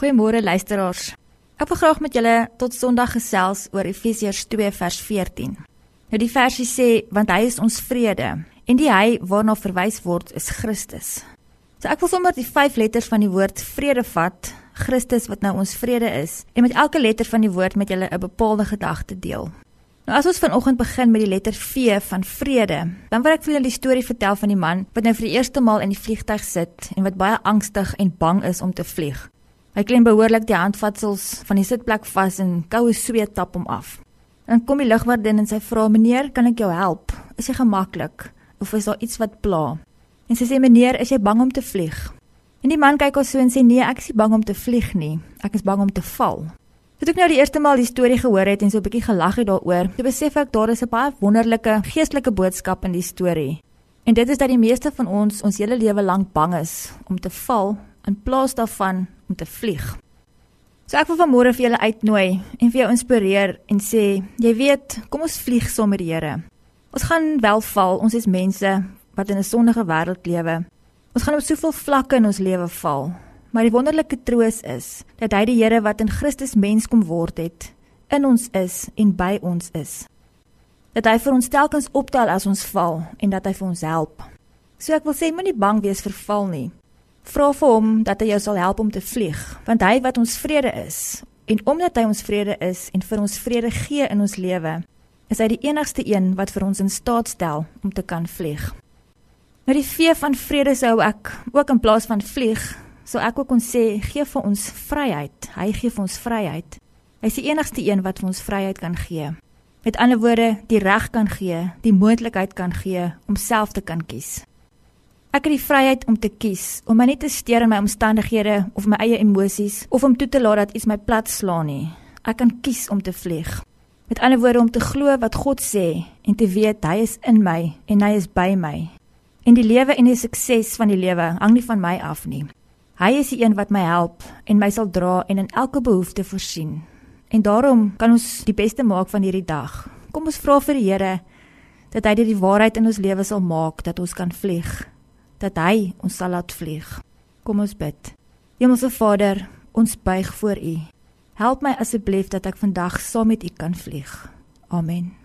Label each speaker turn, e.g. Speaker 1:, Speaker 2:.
Speaker 1: Goeiemôre luisteraars. Ek wil graag met julle tot Sondag gesels oor Efesiërs 2 vers 14. Nou die versie sê want hy is ons vrede en die hy waarna verwys word is Christus. So ek wil sommer die vyf letters van die woord vrede vat, Christus wat nou ons vrede is en met elke letter van die woord met julle 'n bepaalde gedagte deel. Nou as ons vanoggend begin met die letter V van vrede, dan wil ek vir julle die storie vertel van die man wat nou vir die eerste maal in die vliegtyg sit en wat baie angstig en bang is om te vlieg. Hy klem behoorlik die handvatsels van die sitplek vas en koue sweet tap hom af. Dan kom die lugwagdin en sy vra: "Meneer, kan ek jou help? Is jy gemaklik of is daar iets wat pla?" En sy sê: "Meneer, is jy bang om te vlieg?" En die man kyk haar so en sê: "Nee, ek is nie bang om te vlieg nie. Ek is bang om te val." Toe ek nou die eerste maal die storie gehoor het en so 'n bietjie gelag het daaroor, toe besef ek daar is 'n baie wonderlike geestelike boodskap in die storie. En dit is dat die meeste van ons ons hele lewe lank bang is om te val in plaas daarvan om te vlieg. So ek wil vanmôre vir julle uitnooi en vir jou inspireer en sê, jy weet, kom ons vlieg saam met die Here. Ons gaan wel val, ons is mense wat in 'n sondige wêreld lewe. Ons gaan op soveel vlakke in ons lewe val. Maar die wonderlike troos is dat hy die Here wat in Christus mens kom word het, in ons is en by ons is. Dat hy vir ons telkens optel as ons val en dat hy vir ons help. So ek wil sê moenie bang wees vir val nie. Vra vir hom dat hy jou sal help om te vlieg, want hy wat ons vrede is. En omdat hy ons vrede is en vir ons vrede gee in ons lewe, is hy die enigste een wat vir ons in staat stel om te kan vlieg. Nou die vee van vrede sou ek ook in plaas van vlieg, sou ek ook kon sê gee vir ons vryheid. Hy gee vir ons vryheid. Hy is die enigste een wat vir ons vryheid kan gee. Met ander woorde, die reg kan gee, die moontlikheid kan gee om self te kan kies. Ek het die vryheid om te kies, om my nie te steur in my omstandighede of my eie emosies of om toe te laat dat iets my plat slaan nie. Ek kan kies om te vlieg. Met ander woorde om te glo wat God sê en te weet hy is in my en hy is by my. En die lewe en die sukses van die lewe hang nie van my af nie. Hy is die een wat my help en my sal dra en in elke behoefte voorsien. En daarom kan ons die beste maak van hierdie dag. Kom ons vra vir die Here dat hy dit die waarheid in ons lewe sal maak dat ons kan vlieg dat hy ons sal laat vlieg. Kom ons bid. Hemelse Vader, ons buig voor U. Help my asseblief dat ek vandag saam met U kan vlieg. Amen.